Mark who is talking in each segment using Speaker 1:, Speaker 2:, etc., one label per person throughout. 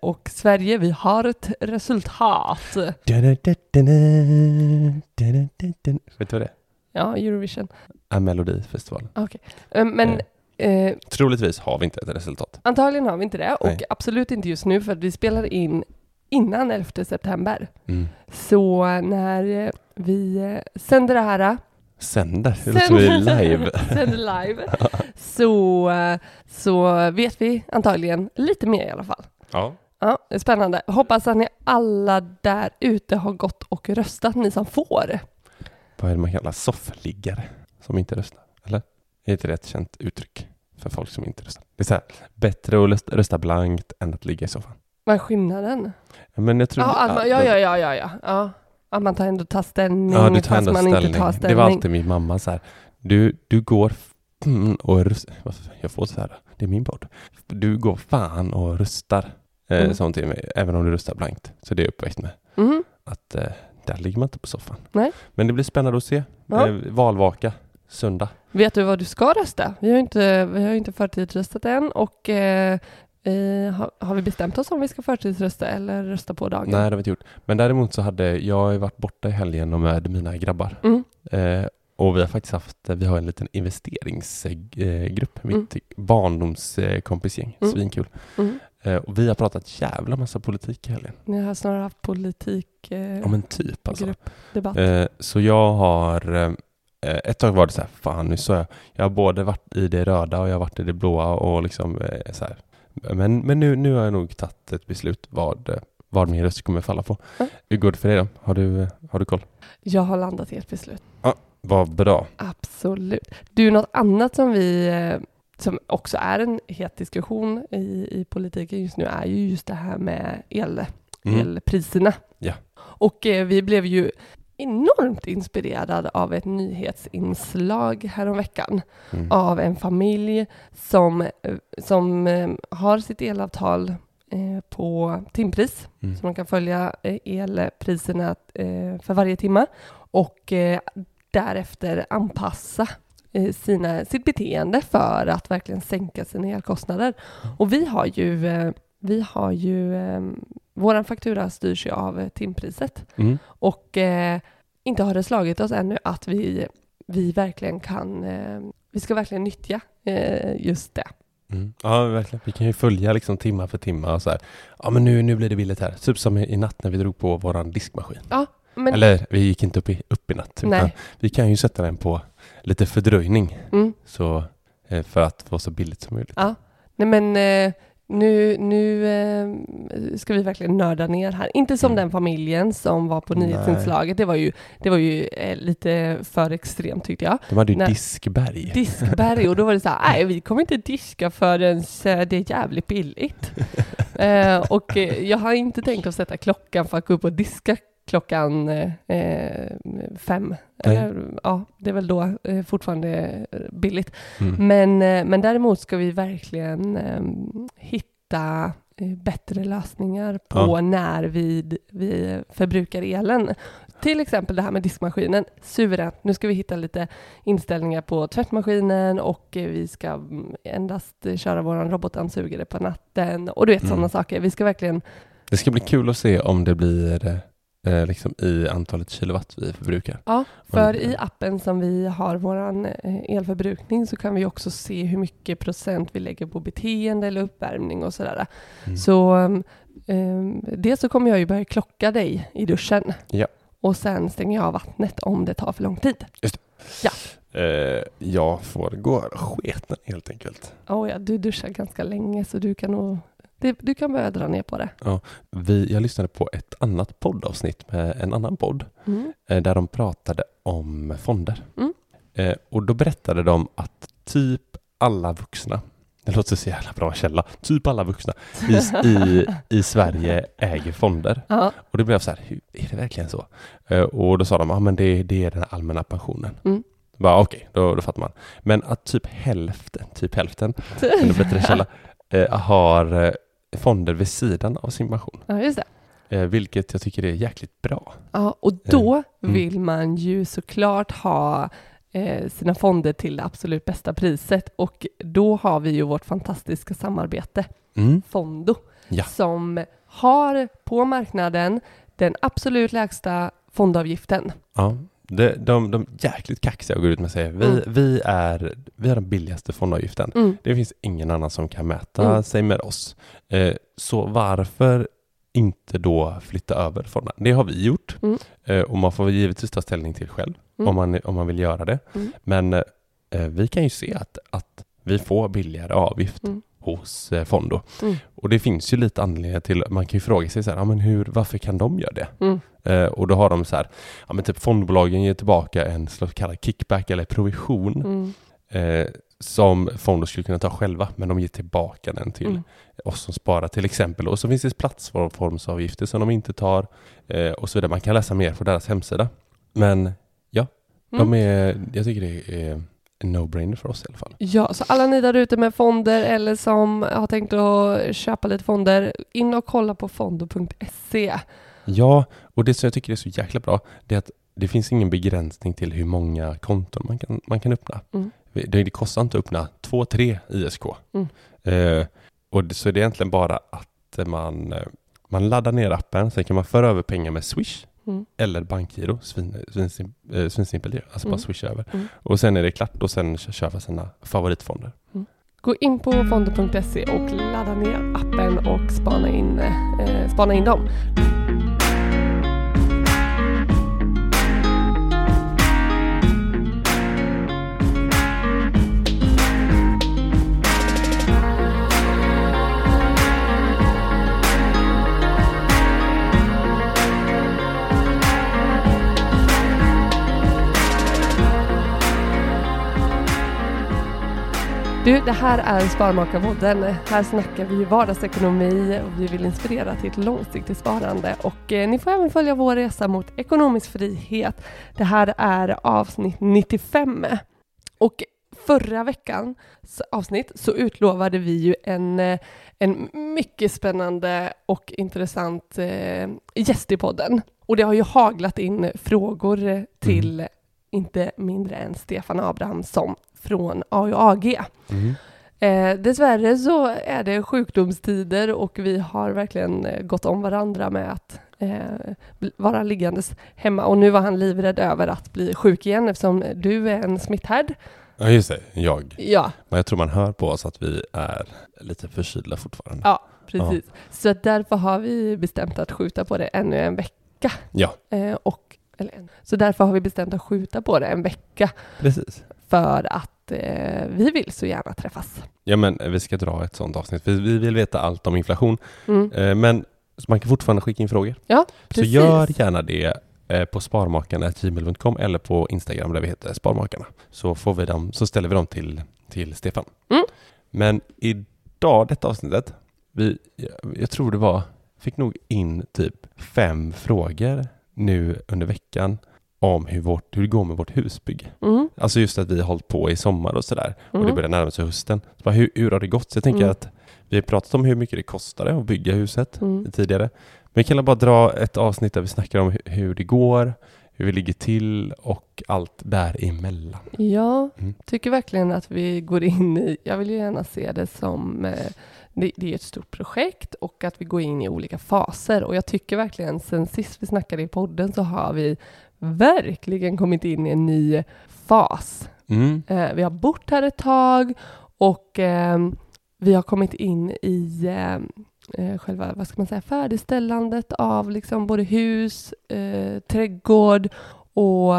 Speaker 1: och Sverige, vi har ett resultat.
Speaker 2: Vet du vad det är?
Speaker 1: Ja, Eurovision.
Speaker 2: Ja, Melodifestivalen.
Speaker 1: Okej. Eh, Men eh,
Speaker 2: Troligtvis har vi inte ett resultat.
Speaker 1: antagligen har vi inte det och
Speaker 2: Nej.
Speaker 1: absolut inte just nu för att vi spelar in innan 11 september.
Speaker 2: Mm.
Speaker 1: Så när eh, vi eh, sänder det här
Speaker 2: Sänder, det låter som vi är live.
Speaker 1: sänder live så, eh, så vet vi antagligen lite mer i alla fall.
Speaker 2: Ja.
Speaker 1: Ja, det är spännande. Hoppas att ni alla där ute har gått och röstat, ni som får.
Speaker 2: Vad är det man kallar soffliggare som inte röstar? Eller? Är inte det ett känt uttryck för folk som inte röstar? Det är så här, bättre att rösta- rösta blankt än att ligga i soffan.
Speaker 1: Vad är skillnaden?
Speaker 2: Men jag tror
Speaker 1: Ja, att man, ja, ja, ja, ja, ja, ja. Att man tar ändå tar ställning
Speaker 2: Ja, du tar
Speaker 1: fast man
Speaker 2: ställning.
Speaker 1: inte tar ställning.
Speaker 2: Det var alltid min mamma så här. Du, du går och röstar. Jag får så här. Det är min podd. Du går fan och röstar. Eh,
Speaker 1: Mm.
Speaker 2: Sånt till mig, även om du röstar blankt. Så det är jag uppväxt med.
Speaker 1: Mhm.
Speaker 2: Att eh, där ligger man inte på soffan.
Speaker 1: Nej.
Speaker 2: Men det blir spännande att se.
Speaker 1: Ja.
Speaker 2: Eh, valvaka, söndag.
Speaker 1: Vet du vad du ska rösta? Vi har ju inte, vi har inte förtidsröstat än och eh, eh, har, har vi bestämt oss om vi ska förtidsrösta eller rösta på dagen?
Speaker 2: Nej, det har vi inte gjort. Men däremot så hade jag varit borta i helgen med mina grabbar.
Speaker 1: Mm.
Speaker 2: Eh, och vi har faktiskt haft, vi har en liten investeringsgrupp,
Speaker 1: Mm.
Speaker 2: mitt barndomskompisgäng.
Speaker 1: Mm.
Speaker 2: Svinkul.
Speaker 1: Mm.
Speaker 2: Eh, och vi har pratat jävla massa politik i helgen.
Speaker 1: Ni har snarare haft politik, eh,
Speaker 2: Ja men typ alltså.
Speaker 1: gruppdebatt.
Speaker 2: Eh, så jag har, eh, ett tag var det så här, fan nu sa jag, jag har både varit i det röda och jag har varit i det blåa och liksom eh, så här. Men, men nu, nu har jag nog tagit ett beslut vad, eh, vad min röst kommer falla på.
Speaker 1: Ja.
Speaker 2: Hur går det för dig då? Har du, eh, har du koll?
Speaker 1: Jag har landat i ett beslut.
Speaker 2: Vad bra.
Speaker 1: Absolut. Du, något annat som vi eh, som också är en het diskussion i, i politiken just nu är ju just det här med el,
Speaker 2: Mm.
Speaker 1: elpriserna.
Speaker 2: Ja.
Speaker 1: Och eh, vi blev ju enormt inspirerade av ett nyhetsinslag häromveckan
Speaker 2: Mm.
Speaker 1: av en familj som, eh, som eh, har sitt elavtal eh, på timpris
Speaker 2: Mm.
Speaker 1: så man kan följa elpriserna för varje timme och därefter anpassa sina, sitt beteende för att verkligen sänka sina elkostnader. Och vi har ju, eh, vi har ju eh, våran faktura styrs ju av eh, timpriset
Speaker 2: Mm.
Speaker 1: och eh, inte har det slagit oss ännu att vi, vi verkligen kan, eh, vi ska verkligen nyttja eh, just det.
Speaker 2: Mm. Ja, verkligen. Vi kan ju följa liksom timma för timma och så här. Ja, men nu, nu blir det billigt här. Typ som i, natt när vi drog på våran diskmaskin.
Speaker 1: Ja, men,
Speaker 2: Eller vi gick inte upp i, upp i natt.
Speaker 1: Nej.
Speaker 2: vi kan ju sätta den på lite fördröjning.
Speaker 1: Mm.
Speaker 2: Så, eh, för att få så billigt som möjligt.
Speaker 1: Ja, nej men eh, nu, nu eh, ska vi verkligen nörda ner här. Inte som
Speaker 2: Mm.
Speaker 1: den familjen som var på nyhetsinslaget. Det var ju, det var ju lite för extremt tyckte jag.
Speaker 2: De hade ju
Speaker 1: Nej.
Speaker 2: diskberg.
Speaker 1: Diskberg och då var det så här, nej vi kommer inte diska förrän det är jävligt billigt. eh, och jag har inte tänkt att sätta klockan för att gå upp och diska klockan eh, fem.
Speaker 2: Nej.
Speaker 1: Eller, ja, det är väl då eh, fortfarande billigt.
Speaker 2: Mm.
Speaker 1: Men, eh, men däremot ska vi verkligen eh, hitta eh, bättre lösningar på
Speaker 2: Ja.
Speaker 1: när vi, vi förbrukar elen. Till exempel det här med diskmaskinen, suveränt. Nu ska vi hitta lite inställningar på tvättmaskinen och eh, vi ska mm, endast eh, köra vår robotdammsugare på natten och du vet
Speaker 2: Mm.
Speaker 1: sådana saker. Vi ska verkligen
Speaker 2: Det ska bli kul att se om det blir eh, liksom i antalet kilowatt vi förbrukar.
Speaker 1: Ja, för i appen som vi har vår elförbrukning så kan vi också se hur mycket procent vi lägger på beteende eller uppvärmning och sådär.
Speaker 2: Mm.
Speaker 1: Så um, dels så kommer jag ju börja klocka dig i duschen.
Speaker 2: Ja.
Speaker 1: Och sen stänger jag av vattnet om det tar för lång tid.
Speaker 2: Eh, jag får gå sketen helt enkelt.
Speaker 1: Oh ja, du duschar ganska länge så du kan nog det, du kan börja dra ner på det.
Speaker 2: Vi, jag lyssnade på ett annat poddavsnitt med en annan podd
Speaker 1: Mm.
Speaker 2: eh, där de pratade om fonder.
Speaker 1: Mm.
Speaker 2: Eh, och då berättade de att typ alla vuxna, det låter så jävla bra källa, typ alla vuxna i, i, i Sverige äger fonder.
Speaker 1: Ja,
Speaker 2: Och då blev så här, hur, är det verkligen så? Eh, och då sa de, ja ah, men det, det är den allmänna pensionen.
Speaker 1: Mm.
Speaker 2: Bara Okej, då, då fattar man. Men att typ hälften, typ hälften, ännu bättre källa, eh, har eh, fonder vid sidan av sin pension.
Speaker 1: ja, just det.
Speaker 2: Eh, vilket jag tycker är jäkligt bra.
Speaker 1: Ja, och då
Speaker 2: Mm.
Speaker 1: vill man ju såklart ha eh, sina fonder till det absolut bästa priset och då har vi ju vårt fantastiska samarbete
Speaker 2: Mm.
Speaker 1: Fondo
Speaker 2: Ja.
Speaker 1: som har på marknaden den absolut lägsta fondavgiften.
Speaker 2: Ja. De, de, de är jäkligt kaxiga och går ut med att säga vi,
Speaker 1: Mm.
Speaker 2: vi, är, vi har den billigaste fondavgiften.
Speaker 1: Mm.
Speaker 2: Det finns ingen annan som kan mäta
Speaker 1: Mm.
Speaker 2: sig med oss. Eh, så varför inte då flytta över fonderna? Det har vi gjort
Speaker 1: Mm.
Speaker 2: eh, och man får givetvis ta ställning till själv
Speaker 1: Mm.
Speaker 2: om, man, om man vill göra det.
Speaker 1: Mm.
Speaker 2: Men eh, vi kan ju se att, att vi får billigare avgift. Hos eh, Fondo.
Speaker 1: Mm.
Speaker 2: Och det finns ju lite anledningar till, man kan ju fråga sig så här, ja, men hur, varför kan de göra det?
Speaker 1: Mm.
Speaker 2: Eh, och då har de så här, ja men typ fondbolagen ger tillbaka en så kallad kickback eller provision
Speaker 1: Mm.
Speaker 2: eh, som Fondo skulle kunna ta själva, men de ger tillbaka den till
Speaker 1: Mm.
Speaker 2: oss som sparar till exempel. Och så finns det plattformsavgifter som de inte tar eh, och så vidare. Man kan läsa mer på deras hemsida. Men ja, de
Speaker 1: Mm.
Speaker 2: är, jag tycker det är en no-brainer för oss i alla fall.
Speaker 1: Ja, så alla ni där ute med fonder eller som har tänkt att köpa lite fonder, in och kolla på fondo.se.
Speaker 2: Ja, och det som jag tycker är så jäkla bra, det är att det finns ingen begränsning till hur många konton man kan, man kan öppna.
Speaker 1: Mm.
Speaker 2: Det, det kostar inte att öppna två, tre ISK.
Speaker 1: Mm.
Speaker 2: Eh, och det, så är det egentligen bara att man, eh, man laddar ner appen, sen kan man föra över pengar med Swish
Speaker 1: Mm.
Speaker 2: eller bankgiro, svin, svin, eh, svinsimpelt ju, alltså
Speaker 1: Mm.
Speaker 2: bara swisha över.
Speaker 1: Mm.
Speaker 2: Och sen är det klart och sen kö- köpa sina favoritfonder.
Speaker 1: Gå in på fondo.se och ladda ner appen och spana in, eh, spana in dem. Du, det här är Sparmakarpodden. Här snackar vi vardagsekonomi och vi vill inspirera till ett långsiktigt sparande. Och eh, ni får även följa vår resa mot ekonomisk frihet. Det här är avsnitt 95. Och förra veckans avsnitt så utlovade vi ju en, eh, en mycket spännande och intressant eh, gäst i podden. Och det har ju haglat in frågor eh, till inte mindre än Stefan Abrahamsson från AUAG.
Speaker 2: Mm.
Speaker 1: Eh, dessvärre så är det sjukdomstider och vi har verkligen eh, gått om varandra med att eh, vara liggandes hemma. Och nu var han livrädd över att bli sjuk igen eftersom du är en smitthärd.
Speaker 2: Ja just det, jag.
Speaker 1: Ja,
Speaker 2: Men jag tror man hör på oss att vi är lite förkylda fortfarande.
Speaker 1: ja precis. Så att därför har vi bestämt att skjuta på det ännu en vecka.
Speaker 2: Ja,
Speaker 1: Eh, och, eller. Så därför har vi bestämt att skjuta på det en vecka
Speaker 2: precis.
Speaker 1: För att eh, vi vill så gärna träffas.
Speaker 2: Ja men vi ska dra ett sånt avsnitt. Vi, vi vill veta allt om inflation.
Speaker 1: Mm.
Speaker 2: Eh, men så man kan fortfarande skicka in frågor.
Speaker 1: Ja,
Speaker 2: Så
Speaker 1: precis.
Speaker 2: gör gärna det eh, på sparmakarna.gmail.com eller på Instagram där vi heter Sparmakarna. Så, får vi dem, så ställer vi dem till, till Stefan.
Speaker 1: Mm.
Speaker 2: Men idag, detta avsnittet, vi, jag, jag tror det var, fick nog in typ fem frågor nu under veckan om hur, vårt, hur det går med vårt husbygge.
Speaker 1: Mm.
Speaker 2: Alltså just att vi har hållit på i sommar och sådär. Och det
Speaker 1: Mm.
Speaker 2: börjar närma sig hösten. Så bara, hur, hur har det gått? Så jag tänker
Speaker 1: Mm.
Speaker 2: att vi har pratat om hur mycket det kostade att bygga huset
Speaker 1: Mm.
Speaker 2: tidigare. Men vi kan bara dra ett avsnitt där vi snackar om hur, hur det går, hur vi ligger till och allt däremellan.
Speaker 1: Ja,
Speaker 2: Mm.
Speaker 1: tycker verkligen att vi går in i, jag vill ju gärna se det som, eh, det, det är ett stort projekt och att vi går in i olika faser och jag tycker verkligen sen sist vi snackade i podden så har vi verkligen kommit in i en ny fas.
Speaker 2: Mm.
Speaker 1: Eh, vi har bott här ett tag och ehm, vi har kommit in i ehm, eh, själva, vad ska man säga, färdigställandet av liksom både hus, eh, trädgård och,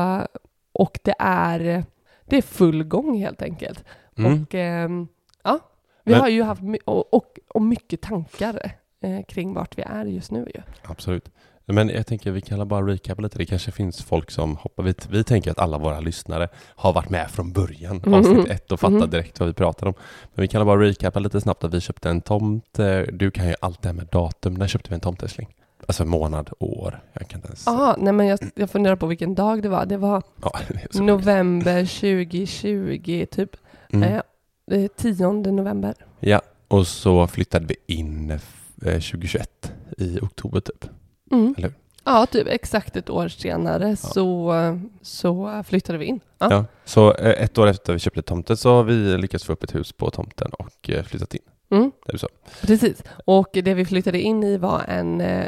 Speaker 1: och det är, det är full gång helt enkelt.
Speaker 2: Mm.
Speaker 1: Och ehm, ja, vi
Speaker 2: Men-
Speaker 1: har ju haft och, och, och mycket tankar eh, kring vart vi är just nu ju.
Speaker 2: Absolut. Men jag tänker vi kan bara recapa lite. Det kanske finns folk som hoppar. Vi, vi tänker att alla våra lyssnare har varit med från början,
Speaker 1: Mhm.
Speaker 2: avsnitt ett, och fattat
Speaker 1: Mhm.
Speaker 2: direkt vad vi pratar om. Men vi kan bara recapa lite snabbt att vi köpte en tomt. Eh, Du kan ju allt det här med datum. När köpte vi en tomt älskling? Alltså månad, år. Jag kan inte ens...
Speaker 1: Jaha, nej men jag, jag funderar på vilken dag det var. Det var
Speaker 2: Ja, det
Speaker 1: november 2020 typ.
Speaker 2: Mm.
Speaker 1: Eh, det är 10 november.
Speaker 2: Ja, och så flyttade vi in eh, 2021 i oktober typ.
Speaker 1: Mm.
Speaker 2: Eller hur?
Speaker 1: Ja, typ exakt ett år senare så, så flyttade vi in. Ja.
Speaker 2: Ja. Så eh, ett år efter vi köpte tomten så har vi lyckats få upp ett hus på tomten och eh, flyttat in.
Speaker 1: Mm,
Speaker 2: Är det så?
Speaker 1: precis. Och det vi flyttade in i var en, eh,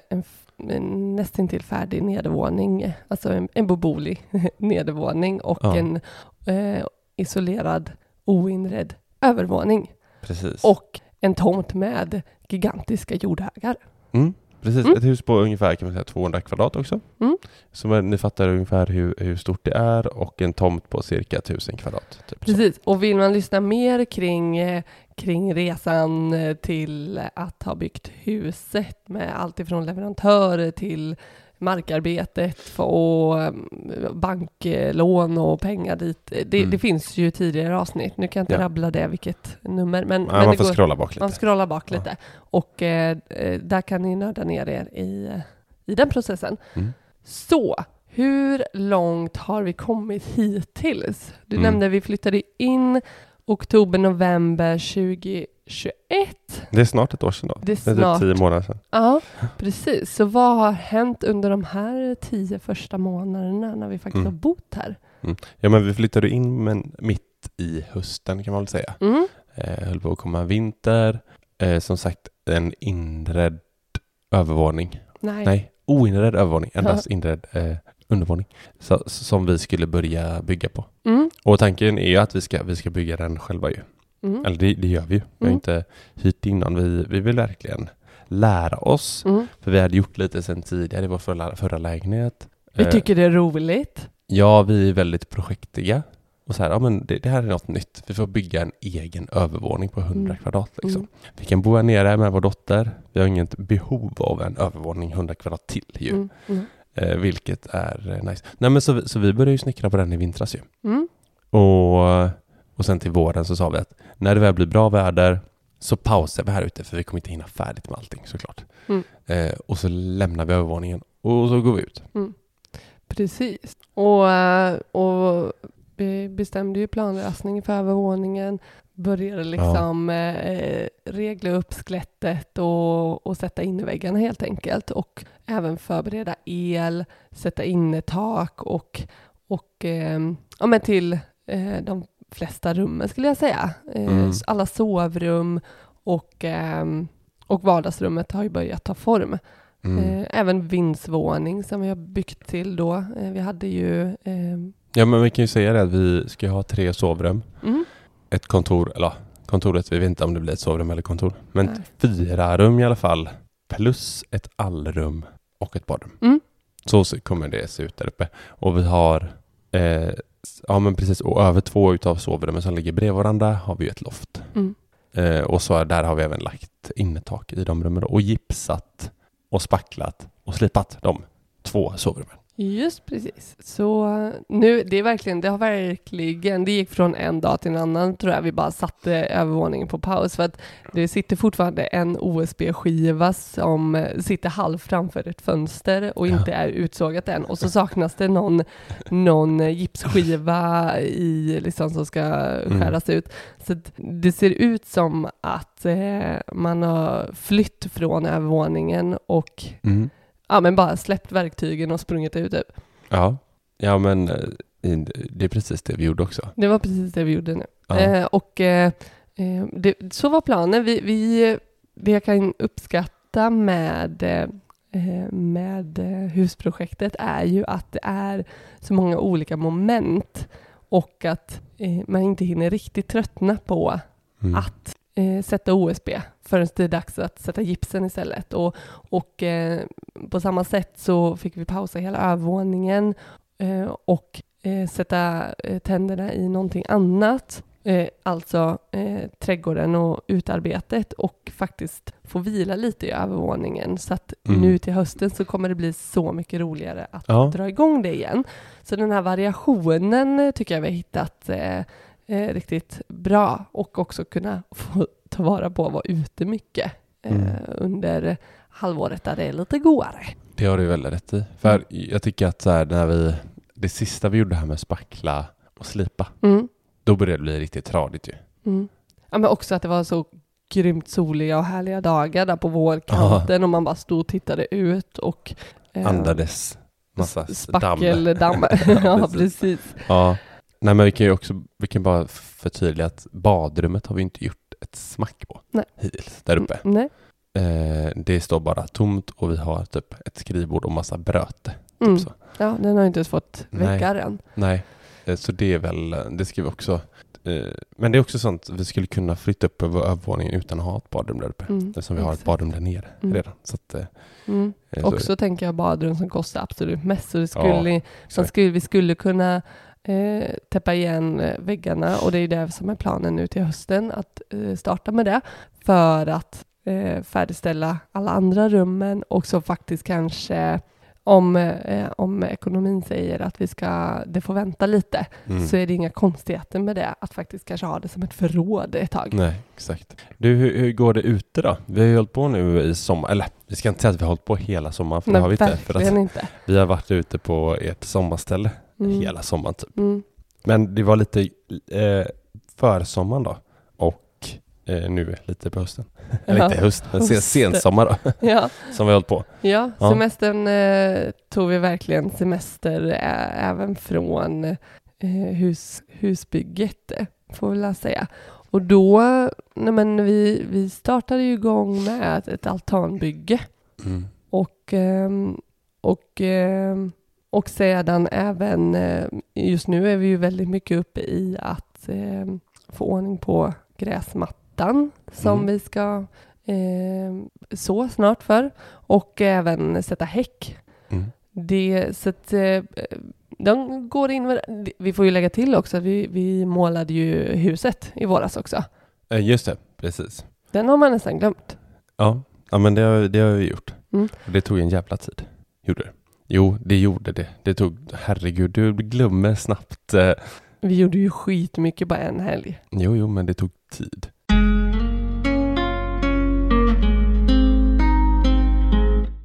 Speaker 1: en nästintill färdig nedervåning, alltså en, en bobolig nedervåning och
Speaker 2: Ja.
Speaker 1: en eh, isolerad oinredd övervåning.
Speaker 2: Precis.
Speaker 1: Och en tomt med gigantiska jordhögar.
Speaker 2: Mm, precis,
Speaker 1: Mm.
Speaker 2: ett hus på ungefär kan man säga 200 kvadrat också.
Speaker 1: Mm.
Speaker 2: Så ni fattar ungefär hur, hur stort det är och en tomt på cirka 1000 kvadrat. Typ så.
Speaker 1: Precis, och vill man lyssna mer kring, eh, kring resan eh, till att ha byggt huset med allt ifrån leverantörer till markarbetet och mm, banklån och pengar dit. Det,
Speaker 2: Mm.
Speaker 1: det finns ju tidigare avsnitt, nu kan jag inte
Speaker 2: Ja.
Speaker 1: rabbla det vilket nummer, men,
Speaker 2: Ja,
Speaker 1: men
Speaker 2: man får
Speaker 1: går,
Speaker 2: scrolla bak lite.
Speaker 1: man scrollar bak
Speaker 2: Ja.
Speaker 1: lite och eh, eh, där kan ni nörda ner er i, eh, i den processen.
Speaker 2: Mm.
Speaker 1: Så, hur långt har vi kommit hittills? Du
Speaker 2: Mm.
Speaker 1: nämnde vi flyttade in oktober, november 2021.
Speaker 2: Det är snart ett år sedan då.
Speaker 1: Det är
Speaker 2: Det är
Speaker 1: snart.
Speaker 2: typ tio månader sedan.
Speaker 1: Ja, precis. Så vad har hänt under de här tio första månaderna när vi faktiskt
Speaker 2: Mm.
Speaker 1: har bott här?
Speaker 2: Ja men vi flyttade in men mitt i hösten kan man väl säga.
Speaker 1: Mm.
Speaker 2: Eh, höll på att komma vinter. Eh, som sagt en inredd övervåning.
Speaker 1: Nej.
Speaker 2: Nej, oinredd övervåning. Endast inredd eh, undervåning. Så, som vi skulle börja bygga på.
Speaker 1: Mm.
Speaker 2: Och tanken är ju att vi ska, vi ska bygga den själva ju.
Speaker 1: Mm.
Speaker 2: Eller det, det gör vi ju. Vi har
Speaker 1: Mm.
Speaker 2: inte hyrt innan. Vi, vi vill verkligen lära oss.
Speaker 1: Mm.
Speaker 2: För vi hade gjort lite sedan tidigare i vår förra, förra lägenhet.
Speaker 1: Vi
Speaker 2: Eh,
Speaker 1: tycker det är roligt.
Speaker 2: Ja, vi är väldigt projektiga. Och så här, ja men det, det här är något nytt. Vi får bygga en egen övervåning på 100
Speaker 1: Mm.
Speaker 2: kvadrat liksom.
Speaker 1: Mm.
Speaker 2: Vi kan bo här nere med vår dotter. Vi har inget behov av en övervåning 100 kvadrat till ju.
Speaker 1: Mm. Mm.
Speaker 2: Eh, vilket är eh, nice. Nej men så, så vi började ju snickra på den i vintras ju.
Speaker 1: Mm.
Speaker 2: Och, och sen till våren så sa vi att när det väl blir bra väder så pausar vi här ute för vi kommer inte hinna färdigt med allting såklart.
Speaker 1: Mm.
Speaker 2: Eh, och så lämnar vi övervåningen och så går vi ut.
Speaker 1: Precis. Och, eh, och vi bestämde ju planlösning för övervåningen, började liksom eh, regla upp skelettet och, och sätta innerväggarna helt enkelt och även förbereda el, sätta innertak och, och eh, ja, men till eh, de flesta rummen skulle jag säga.
Speaker 2: Mm.
Speaker 1: Alla sovrum och, och vardagsrummet har ju börjat ta form.
Speaker 2: Mm.
Speaker 1: Även vindsvåning som vi har byggt till då. Vi hade ju...
Speaker 2: Ja men vi kan ju säga det att vi ska ha tre sovrum.
Speaker 1: mm,
Speaker 2: Ett kontor, eller kontoret, vi vet inte om det blir ett sovrum eller kontor. Men
Speaker 1: Nej.
Speaker 2: fyra rum i alla fall. Plus ett allrum och ett badrum.
Speaker 1: Mm.
Speaker 2: Så kommer det se ut där uppe. Och vi har, eh, ja men precis, och över två utav sovrummen som ligger bredvid varandra har vi ju ett loft.
Speaker 1: mm,
Speaker 2: Eh, och så där har vi även lagt innertak i de rummen då, och gipsat och spacklat och slipat de två sovrummen.
Speaker 1: Just precis. Så nu, det är verkligen, det har verkligen, det gick från en dag till en annan tror jag. Vi bara satte övervåningen på paus för att det sitter fortfarande en OSB-skiva som sitter halv framför ett fönster och inte är utsågat än. Och så saknas det någon, någon gipsskiva i, liksom, som ska skäras ut. Så det ser ut som att eh, man har flytt från övervåningen och
Speaker 2: Mm.
Speaker 1: Ja, men bara släppt verktygen och sprungit ut. Typ.
Speaker 2: Ja. ja, men eh, det är precis det vi gjorde också.
Speaker 1: Det var precis det vi gjorde nu.
Speaker 2: Ja.
Speaker 1: Eh, och eh, eh, det, så var planen. Vi, vi, det jag kan uppskatta med, eh, med eh, husprojektet är ju att det är så många olika moment och att man inte hinner riktigt tröttna på
Speaker 2: Mm.
Speaker 1: att eh, sätta OSB förrän det är dags att sätta gipsen istället. Och, och eh, på samma sätt så fick vi pausa hela övervåningen eh, och eh, sätta eh, tänderna i någonting annat. Eh, alltså trädgården och utarbetet och faktiskt få vila lite i övervåningen. Så att
Speaker 2: Mm.
Speaker 1: nu till hösten så kommer det bli så mycket roligare att
Speaker 2: Ja.
Speaker 1: dra igång det igen. Så den här variationen tycker jag vi har hittat eh, riktigt bra och också kunna få ta vara på att vara ute mycket eh,
Speaker 2: Mm.
Speaker 1: under halvåret där det är lite godare.
Speaker 2: Det har du väldigt rätt i. För jag tycker att så här, när vi, det sista vi gjorde här med spackla och slipa,
Speaker 1: Mm.
Speaker 2: då började det bli riktigt tradigt ju.
Speaker 1: Mm. Ja, men också att det var så grymt soliga och härliga dagar där på vårkanten och man bara stod och tittade ut och eh,
Speaker 2: Andades massa
Speaker 1: spackeldamm. ja, precis.
Speaker 2: Ja. Nej men vi kan ju också, vi kan bara förtydliga att badrummet har vi inte gjort ett smack på
Speaker 1: Nej.
Speaker 2: hittills där uppe.
Speaker 1: Mm, Nej.
Speaker 2: Eh, det står bara tomt och vi har typ ett skrivbord och massa bröte. Typ
Speaker 1: Mm.
Speaker 2: så.
Speaker 1: Ja, den har inte ens fått
Speaker 2: Nej.
Speaker 1: väggar än.
Speaker 2: Nej, eh, så det är väl, det ska vi också eh, men det är också sånt vi skulle kunna flytta upp över övervåningen utan att ha ett badrum där uppe.
Speaker 1: Mm,
Speaker 2: Eftersom vi har ett
Speaker 1: exakt.
Speaker 2: badrum där nere
Speaker 1: Mm.
Speaker 2: redan. Så att, eh,
Speaker 1: Mm.
Speaker 2: eh, så-
Speaker 1: Också tänker jag badrum som kostar absolut mest. Så det
Speaker 2: Ja,
Speaker 1: skulle, man
Speaker 2: exakt.
Speaker 1: skulle, vi skulle kunna eh, täppa igen eh, väggarna och det är det som är planen nu till hösten att eh, starta med det för att eh, färdigställa alla andra rummen och så faktiskt kanske om, eh, om ekonomin säger att vi ska, det får vänta lite
Speaker 2: Mm.
Speaker 1: så är det inga konstigheter med det att faktiskt kanske ha det som ett förråd ett tag.
Speaker 2: Nej, exakt. Du, hur, hur går det ute då? Vi har ju hållit på nu i sommar, eller vi ska inte säga att vi har hållit på hela sommaren, för det har vi inte. För att
Speaker 1: inte.
Speaker 2: vi har varit ute på ert sommarställe
Speaker 1: Mm.
Speaker 2: hela sommaren typ.
Speaker 1: Mm.
Speaker 2: Men det var lite eh, försommaren då och eh, nu lite på hösten. Eller
Speaker 1: Ja,
Speaker 2: inte höst, men sen, sensommar då,
Speaker 1: Ja.
Speaker 2: som vi har hållit på.
Speaker 1: Ja,
Speaker 2: Ja.
Speaker 1: semestern eh, tog vi verkligen semester ä- även från eh, hus, husbygget, eh, får vi väl säga. Och då, nej men vi, vi startade ju igång med ett, ett altanbygge
Speaker 2: Mm.
Speaker 1: och, ehm, och, ehm, och sedan även, eh, just nu är vi ju väldigt mycket uppe i att ehm, få ordning på gräsmattan som
Speaker 2: Mm.
Speaker 1: vi ska eh, så snart för och även sätta häck.
Speaker 2: Mm.
Speaker 1: Det, så att, eh, de går in vi får ju lägga till också att vi, vi målade ju huset i våras också.
Speaker 2: Eh, just det, precis.
Speaker 1: Den har man nästan glömt.
Speaker 2: Ja, ja men det har, det har vi gjort.
Speaker 1: Mm.
Speaker 2: Det tog en jävla tid. Gjorde det. Jo, det gjorde det. Det tog, herregud, du glömmer snabbt. Eh,
Speaker 1: Vi gjorde ju skitmycket på en helg.
Speaker 2: jo, jo, men det tog tid.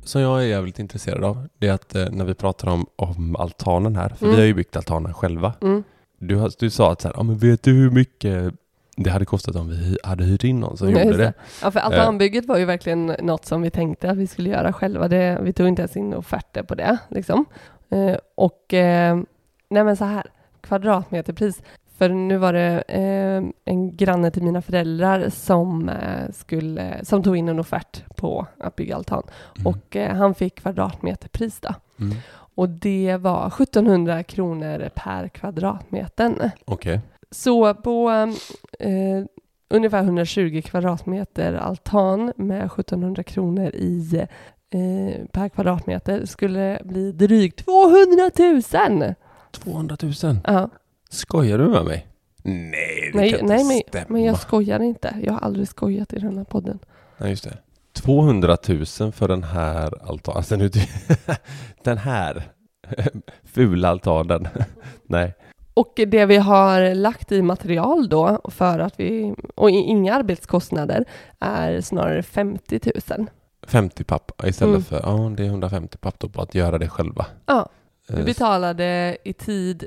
Speaker 2: Som jag är jävligt intresserad av, det är att eh, när vi pratar om, om altanen här, för
Speaker 1: Mm.
Speaker 2: vi har ju byggt altanen själva.
Speaker 1: Mm.
Speaker 2: Du, du sa att så här, ja, men vet du hur mycket det hade kostat om vi hade hyrt in någon som
Speaker 1: Nej,
Speaker 2: gjorde det?
Speaker 1: Ja, för altanbygget var ju verkligen något som vi tänkte att vi skulle göra själva. Det, vi tog inte ens in offerter på det. Liksom. Eh, och eh, nej men så här, kvadratmeterpris. För nu var det eh, en granne till mina föräldrar som, eh, skulle, som tog in en offert på att bygga altan.
Speaker 2: Mm.
Speaker 1: Och eh, han fick kvadratmeterpris då.
Speaker 2: Mm.
Speaker 1: Och det var 1700 kronor per kvadratmeter.
Speaker 2: Okej.
Speaker 1: Så på eh, ungefär 120 kvadratmeter altan med 1700 kronor i eh, per kvadratmeter skulle det bli drygt 200 000!
Speaker 2: 200 000?
Speaker 1: Ja.
Speaker 2: Skojar du med mig? Nej, det
Speaker 1: Nej,
Speaker 2: kan
Speaker 1: nej
Speaker 2: inte
Speaker 1: men,
Speaker 2: stämma.
Speaker 1: men jag skojar inte. Jag har aldrig skojat i den här podden.
Speaker 2: Nej, just det. 200 000 för den här altan. Alltså nu, den här Fula altanen. Nej.
Speaker 1: Och det vi har lagt i material då för att vi, och inga arbetskostnader, är snarare 50 000.
Speaker 2: 50 papp istället
Speaker 1: Mm.
Speaker 2: för, ja det är 150 papp då på att göra det själva.
Speaker 1: Ja, vi
Speaker 2: Eh,
Speaker 1: betalade i tid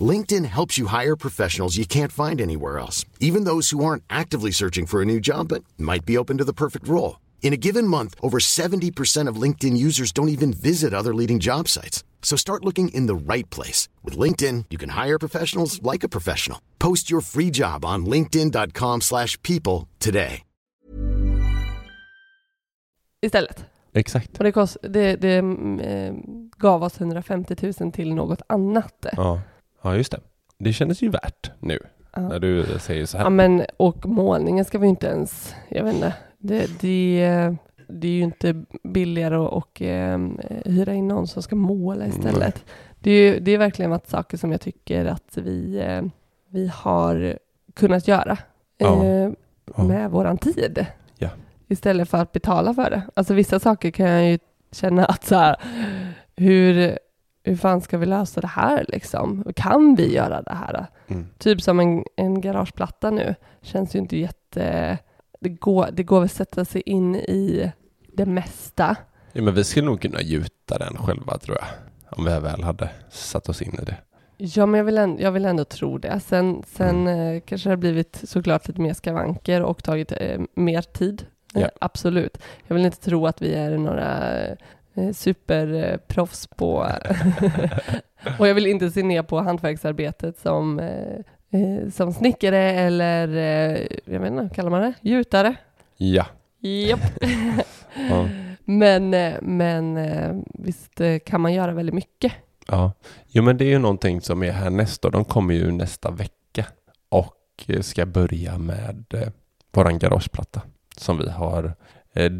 Speaker 3: LinkedIn helps you hire professionals you can't find anywhere else, even those who aren't actively searching for a new job but might be open to the perfect role. In a given month, over 70% of LinkedIn users don't even visit other leading job sites. So start looking in the right place. With LinkedIn, you can hire professionals like a professional. Post your free job on linkedin.com/people slash people today.
Speaker 1: istället.
Speaker 2: Exakt.
Speaker 1: Och det, kost, det, det mm, eh, gav oss 150 000 till något annat.
Speaker 2: Ja. Ja, just det. Det kändes ju värt nu
Speaker 1: Ja.
Speaker 2: när du säger så här.
Speaker 1: Ja, men, och målningen ska vi inte ens, jag vet inte, det, det, det är ju inte billigare att och, eh, hyra in någon som ska måla istället. Det, är ju, det är verkligen varit saker som jag tycker att vi, eh, vi har kunnat göra
Speaker 2: Ja.
Speaker 1: eh,
Speaker 2: Ja.
Speaker 1: med våran tid.
Speaker 2: Ja.
Speaker 1: Istället för att betala för det. Alltså vissa saker kan jag ju känna att så här, hur, hur fan ska vi lösa det här liksom? Kan vi göra det här?
Speaker 2: Mm.
Speaker 1: Typ som en, en garageplatta nu. Känns ju inte jätte... Det går, det går väl att sätta sig in i det mesta.
Speaker 2: Ja, men vi skulle nog kunna gjuta den själva tror jag. Om vi väl hade satt oss in i det.
Speaker 1: Ja, men jag vill, ändå, jag vill ändå tro det. Sen, sen eh, kanske det har blivit såklart lite mer skavanker och tagit eh, mer tid.
Speaker 2: Ja.
Speaker 1: Eh, absolut. Jag vill inte tro att vi är några superproffs på... och jag vill inte se ner på hantverksarbetet som, eh, eh, som snickare eller, eh, jag vet inte, kallar man det? Gjutare?
Speaker 2: Ja.
Speaker 1: Japp.
Speaker 2: Ja.
Speaker 1: Men, eh, men eh, visst eh, kan man göra väldigt mycket.
Speaker 2: ja. Jo, men det är ju någonting som är här nästa. De kommer ju nästa vecka och eh, ska börja med eh, våran garageplatta som vi har eh,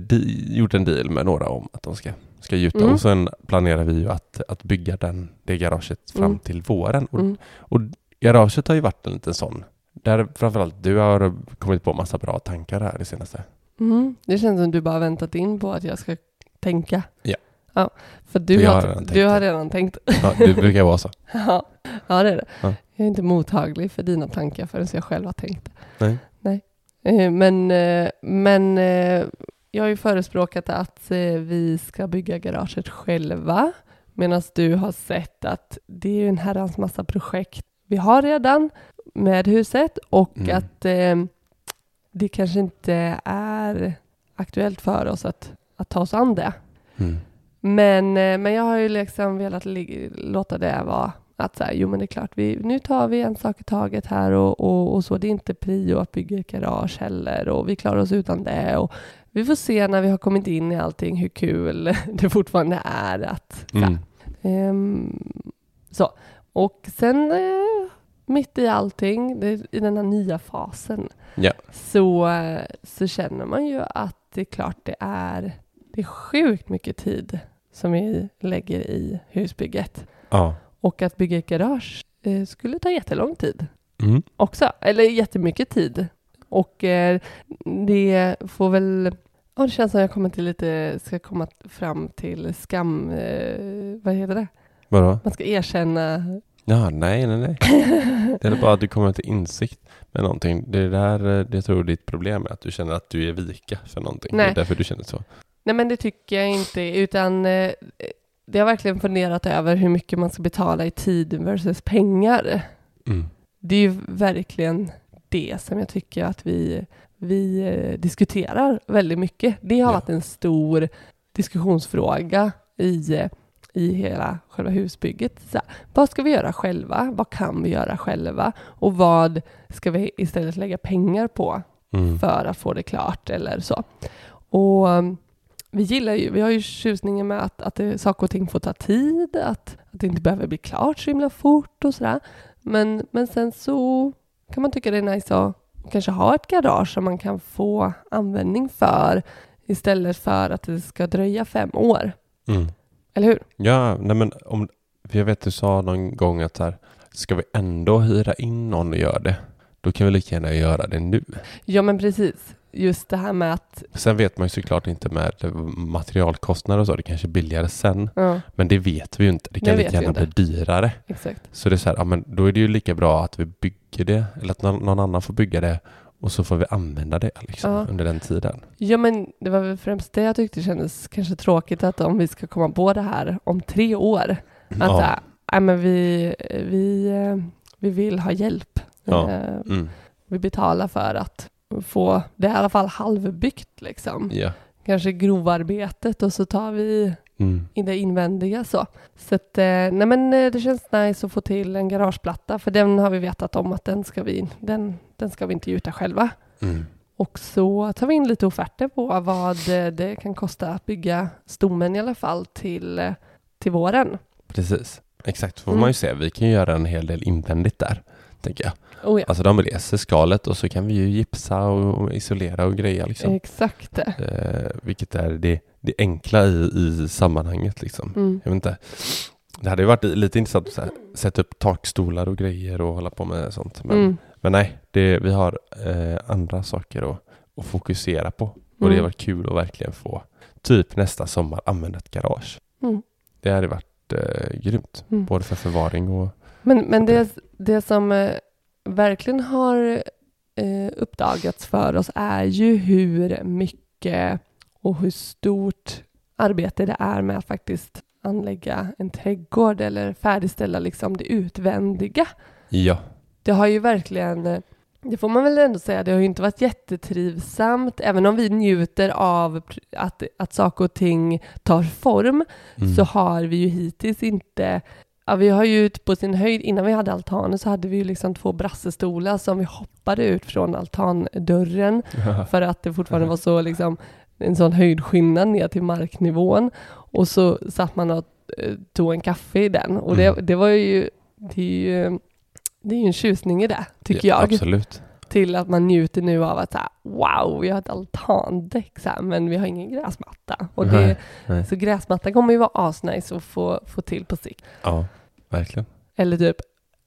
Speaker 2: gjort en deal med några om att de ska, ska gjuta.
Speaker 1: Mm.
Speaker 2: Och sen planerar vi ju att, att bygga den, det garaget fram
Speaker 1: Mm.
Speaker 2: till våren. Och,
Speaker 1: Mm.
Speaker 2: och garaget har ju varit en liten sån där framförallt du har kommit på massa bra tankar här det senaste.
Speaker 1: Mm. Det känns som du bara väntat in på att jag ska tänka.
Speaker 2: Ja.
Speaker 1: ja för du,
Speaker 2: För
Speaker 1: har,
Speaker 2: har
Speaker 1: du har redan tänkt.
Speaker 2: Ja, du brukar vara så.
Speaker 1: ja. ja, det är det.
Speaker 2: Ja.
Speaker 1: Jag är inte mottaglig för dina tankar förrän jag själv har tänkt.
Speaker 2: Nej.
Speaker 1: Nej. Eh, Men, eh, men eh, jag har ju förespråkat att eh, vi ska bygga garaget själva. Medan du har sett att det är en herrans massa projekt vi har redan med huset och
Speaker 2: Mm.
Speaker 1: att eh, det kanske inte är aktuellt för oss att, att ta oss an det.
Speaker 2: Mm.
Speaker 1: Men, eh, men jag har ju liksom velat låta det vara att så här, jo men det är klart, vi, nu tar vi en sak i taget här och, och, och så. Det är inte prio att bygga ett garage heller och vi klarar oss utan det. Och vi får se när vi har kommit in i allting hur kul det fortfarande är att
Speaker 2: Mm.
Speaker 1: Ehm, så. Och sen eh, mitt i allting, det, i den här nya fasen,
Speaker 2: Ja.
Speaker 1: så, eh, så känner man ju att det är klart det är, det är sjukt mycket tid som vi lägger i husbygget.
Speaker 2: Ja.
Speaker 1: Och att bygga ett garage eh, skulle ta jättelång tid
Speaker 2: Mm.
Speaker 1: också, eller jättemycket tid. Och eh, det får väl, ja, det känns som jag kommer till lite, ska komma fram till skam, eh, vad heter det?
Speaker 2: Vadå?
Speaker 1: Man ska erkänna.
Speaker 2: Ja, nej, nej, nej. Det är bara att du kommer till insikt med någonting. Det är där eh, det tror ditt problem är, att du känner att du är vika för någonting. Det
Speaker 1: Nej.
Speaker 2: är därför du känner så.
Speaker 1: Nej men det tycker jag inte, utan eh, det har verkligen funderat över hur mycket man ska betala i tid versus pengar.
Speaker 2: Mm.
Speaker 1: Det är ju verkligen det som jag tycker att vi, vi eh, diskuterar väldigt mycket. Det har
Speaker 2: Ja.
Speaker 1: varit en stor diskussionsfråga i, eh, i hela själva husbygget. Så här, vad ska vi göra själva? Vad kan vi göra själva? Och vad ska vi istället lägga pengar på
Speaker 2: Mm.
Speaker 1: för att få det klart eller så. Och um, vi gillar ju, vi har ju tjusningen med att, att det, saker och ting får ta tid, att, att det inte behöver bli klart så himla fort och sådär. Men, men sen så kan man tycka det är nice att kanske ha ett garage som man kan få användning för istället för att det ska dröja fem år.
Speaker 2: Mm.
Speaker 1: Eller hur?
Speaker 2: Ja, nej men om, jag vet du sa någon gång att här, ska vi ändå hyra in någon och göra det, då kan vi lika gärna göra det nu.
Speaker 1: Ja, men precis. Just det här med att...
Speaker 2: Sen vet man ju såklart inte med materialkostnader och så, det kanske är billigare sen,
Speaker 1: Ja,
Speaker 2: men det vet vi ju inte. Det kan
Speaker 1: Det
Speaker 2: lika gärna bli dyrare.
Speaker 1: exakt.
Speaker 2: Så det är så här, ja, men då är det ju lika bra att vi bygger det, eller att någon, någon annan får bygga det och så får vi använda det liksom,
Speaker 1: Ja.
Speaker 2: under den tiden.
Speaker 1: Ja, men det var väl främst det jag tyckte kändes kanske tråkigt att om vi ska komma på det här om tre år, att
Speaker 2: Ja.
Speaker 1: här, nej, men vi, vi, eh, vi vill ha hjälp.
Speaker 2: Ja.
Speaker 1: Eh,
Speaker 2: Mm.
Speaker 1: Vi betalar för att få det i alla fall halvbyggt liksom.
Speaker 2: Ja.
Speaker 1: Kanske grovarbetet och så tar vi
Speaker 2: Mm.
Speaker 1: in det invändiga så. Så att, eh, nej men eh, det känns nice att få till en garageplatta för den har vi vetat om att den ska vi, den, den ska vi inte gjuta själva.
Speaker 2: Mm.
Speaker 1: Och så tar vi in lite offerter på vad eh, det kan kosta att bygga stommen i alla fall till, till våren.
Speaker 2: Precis. Exakt, får
Speaker 1: Mm.
Speaker 2: man ju se. Vi kan ju göra en hel del invändigt där, tänker jag.
Speaker 1: Oh ja,
Speaker 2: Alltså de reser skalet och så kan vi ju gipsa och isolera och greja liksom.
Speaker 1: exakt.
Speaker 2: Eh, vilket är det, det enkla i, i sammanhanget liksom.
Speaker 1: Mm.
Speaker 2: Jag vet inte. Det hade ju varit lite intressant att så här, sätta upp takstolar och grejer och hålla på med sånt. Men,
Speaker 1: Mm.
Speaker 2: men nej, det, vi har eh, andra saker att, att fokusera på. Och det
Speaker 1: Mm.
Speaker 2: har varit kul att verkligen få typ nästa sommar använda ett garage.
Speaker 1: Mm.
Speaker 2: Det hade varit eh, grymt.
Speaker 1: Mm.
Speaker 2: Både för förvaring och...
Speaker 1: Men, men det, det som eh, verkligen har eh, uppdagats för oss är ju hur mycket och hur stort arbete det är med att faktiskt anlägga en trädgård eller färdigställa liksom det utvändiga.
Speaker 2: Ja.
Speaker 1: Det har ju verkligen, det får man väl ändå säga, det har ju inte varit jättetrivsamt, även om vi njuter av att, att saker och ting tar form,
Speaker 2: Mm.
Speaker 1: så har vi ju hittills inte Ja, vi har ju ut på sin höjd, innan vi hade altanen så hade vi ju liksom två brassestolar som vi hoppade ut från altandörren för att det fortfarande var så liksom en sån höjdskillnad ner till marknivån. Och så satt man och eh, tog en kaffe i den och det,
Speaker 2: Mm.
Speaker 1: det var ju, det är ju, det är ju en tjusning i det, tycker
Speaker 2: ja,
Speaker 1: jag.
Speaker 2: Absolut.
Speaker 1: Till att man njuter nu av att så här, wow, vi har ett altandäck så här, men vi har ingen gräsmatta. Och det,
Speaker 2: Nej, nej.
Speaker 1: så gräsmattan kommer ju vara asnice att få, få till på sikt.
Speaker 2: Ja, verkligen.
Speaker 1: Eller typ,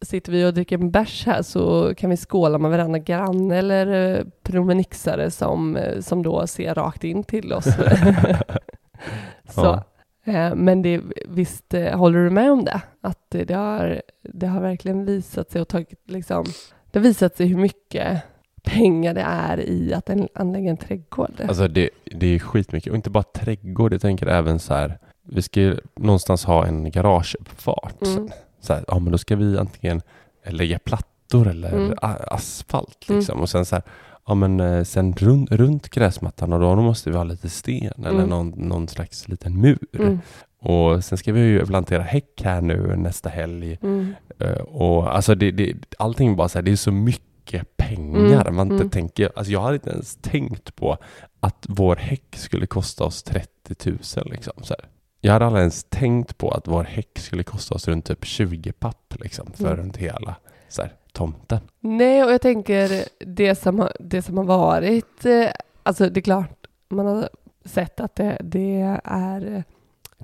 Speaker 1: sitter vi och dricker en bärs här så kan vi skåla med varandra granne eller eh, promenixare som, eh, som då ser rakt in till oss. så,
Speaker 2: Ja.
Speaker 1: eh, men det, visst eh, håller du med om det? Att det, har, det har verkligen visat sig och tagit liksom, det har visat sig hur mycket pengar det är i att anlägga en trädgård.
Speaker 2: Alltså det, det är skitmycket. Och inte bara trädgård. Jag tänker även så här. Vi ska ju någonstans ha en garageuppfart.
Speaker 1: Mm.
Speaker 2: Så här, ja men då ska vi antingen lägga plattor eller
Speaker 1: Mm.
Speaker 2: asfalt
Speaker 1: Mm.
Speaker 2: liksom. Och sen så här, ja men eh, sen runt, runt gräsmattan och då måste vi ha lite sten eller
Speaker 1: Mm.
Speaker 2: någon, någon slags liten mur. Och sen ska vi ju plantera häck här nu nästa helg.
Speaker 1: mm,
Speaker 2: Eh, Och alltså det, det, allting bara så här, det är så mycket pengar.
Speaker 1: Mm,
Speaker 2: Man inte
Speaker 1: mm.
Speaker 2: tänker, alltså jag hade inte ens tänkt på att vår häck skulle kosta oss 30 000 liksom. Så här. Jag hade aldrig ens tänkt på att vår häck skulle kosta oss runt typ 20 papp liksom för
Speaker 1: Mm.
Speaker 2: runt hela så här, tomten.
Speaker 1: Nej, och jag tänker det som har, det som har varit, eh, alltså det är klart, man har sett att det, det är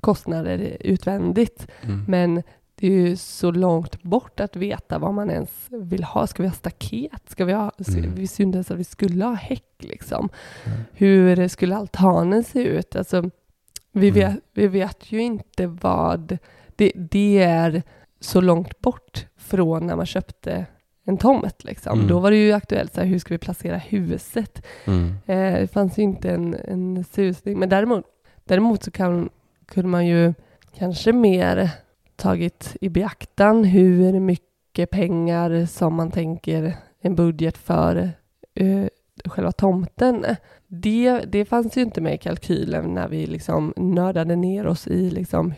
Speaker 1: kostnader utvändigt, men det är ju så långt bort att veta vad man ens vill ha. Ska vi ha staket? Ska vi ha,
Speaker 2: Mm.
Speaker 1: Vi visste ju inte ens att vi skulle ha häck liksom.
Speaker 2: Mm.
Speaker 1: Hur skulle altanen se ut? Alltså, vi,
Speaker 2: Mm.
Speaker 1: vet, vi vet ju inte vad... Det, det är så långt bort från när man köpte en tomt. Liksom.
Speaker 2: Mm.
Speaker 1: Då var det ju aktuellt, så här, hur ska vi placera huset?
Speaker 2: Mm.
Speaker 1: Eh, det fanns ju inte en, en susning. Men däremot, däremot så kan, kunde man ju kanske mer tagit i beaktan hur mycket pengar som man tänker en budget för eh, själva tomten. Det, det fanns ju inte med i kalkylen när vi liksom nördade ner oss i liksom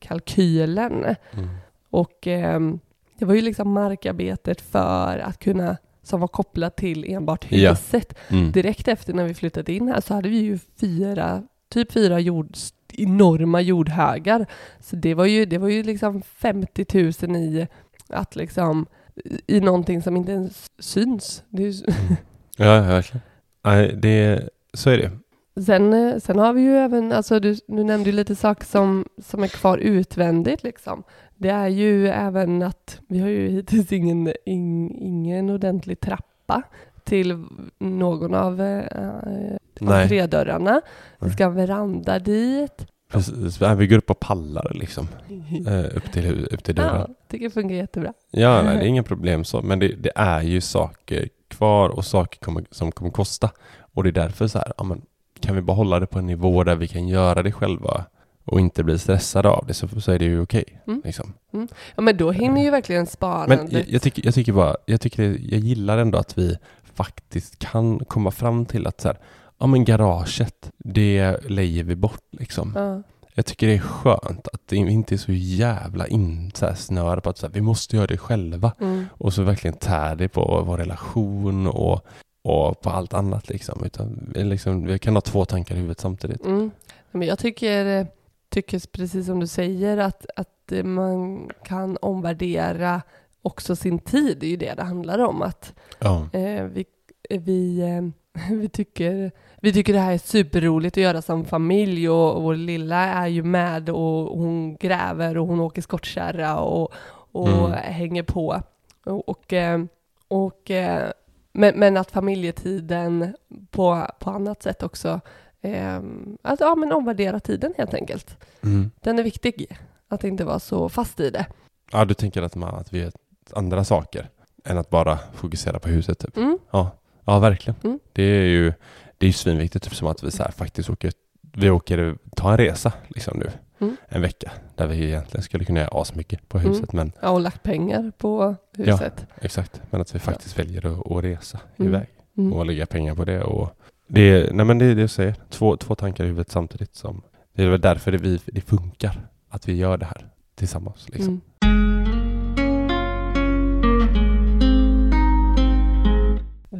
Speaker 1: huskalkylen.
Speaker 2: Mm.
Speaker 1: Och ehm, det var ju liksom markarbetet för att kunna, som var kopplat till enbart
Speaker 2: Ja.
Speaker 1: huset.
Speaker 2: Mm.
Speaker 1: Direkt efter när vi flyttade in här så hade vi ju fyra, typ fyra jord, enorma jordhögar. Så det var ju, det var ju liksom 50 000 i att liksom i någonting som inte ens syns. Det är ju,
Speaker 2: Ja, verkligen. Nej, det, så är det.
Speaker 1: sen, eh, sen har vi ju även, alltså du, du nämnde ju lite saker som, som är kvar utvändigt liksom. Det är ju även att vi har ju hittills ingen, in, ingen ordentlig trappa till någon av eh,
Speaker 2: Nej.
Speaker 1: entrédörrarna. Vi ska ha en veranda dit.
Speaker 2: Precis. Ja, Vi går upp på pallar liksom. Eh, upp till, upp till
Speaker 1: Ja,
Speaker 2: dörren.
Speaker 1: tycker det funkar jättebra.
Speaker 2: Ja, nej, det är inga problem så. Men det, det är ju saker kvar och saker kommer, som kommer kosta. Och det är därför så här, ja, men, kan vi bara hålla det på en nivå där vi kan göra det själva och inte bli stressade av det så, så är det ju okej.
Speaker 1: Mm.
Speaker 2: liksom.
Speaker 1: Ja, men då hinner ju verkligen
Speaker 2: Men
Speaker 1: sparandet.
Speaker 2: jag, jag, tycker, jag tycker bara, jag, tycker det, jag gillar ändå att vi faktiskt kan komma fram till att så här, ja men garaget, det lejer vi bort liksom.
Speaker 1: ja.
Speaker 2: Jag tycker det är skönt att det inte är så jävla insnöre på att så här, vi måste göra det själva.
Speaker 1: Mm.
Speaker 2: Och så verkligen tär det på vår relation och, och på allt annat liksom. Utan vi, liksom, vi kan ha två tankar i huvudet samtidigt.
Speaker 1: Mm. Men jag tycker, tycker precis som du säger att, att man kan omvärdera också sin tid. Det är ju det det handlar om. Att
Speaker 2: Ja.
Speaker 1: eh, vi, vi, eh, vi, tycker, vi tycker det här är superroligt att göra som familj och, vår lilla är ju med och hon gräver och hon åker skottkärra och, och
Speaker 2: Mm.
Speaker 1: hänger på. Och, och, eh, och, eh, men, men att familjetiden på, på annat sätt också Eh, att ja, men omvärdera tiden helt enkelt.
Speaker 2: Mm.
Speaker 1: Den är viktig, att inte vara så fast i det.
Speaker 2: ja, du tänker att, man, att vi gör andra saker än att bara fokusera på huset typ.
Speaker 1: Mm.
Speaker 2: Ja, ja verkligen.
Speaker 1: Mm.
Speaker 2: Det är ju det är ju svinviktigt, typ som att vi så här, faktiskt åker, vi åker, ta en resa liksom nu.
Speaker 1: Mm.
Speaker 2: En vecka, där vi egentligen skulle kunna göra asmycket på huset. Men
Speaker 1: Ja, och lagt pengar på huset.
Speaker 2: exakt, men att vi faktiskt väljer att, att resa
Speaker 1: Mm.
Speaker 2: iväg.
Speaker 1: Mm.
Speaker 2: och lägga pengar på det. Och det, är- nej men det är det jag säger, två, två tankar i huvudet samtidigt. Som, det är väl därför det, vi, det funkar, att vi gör det här tillsammans. Liksom.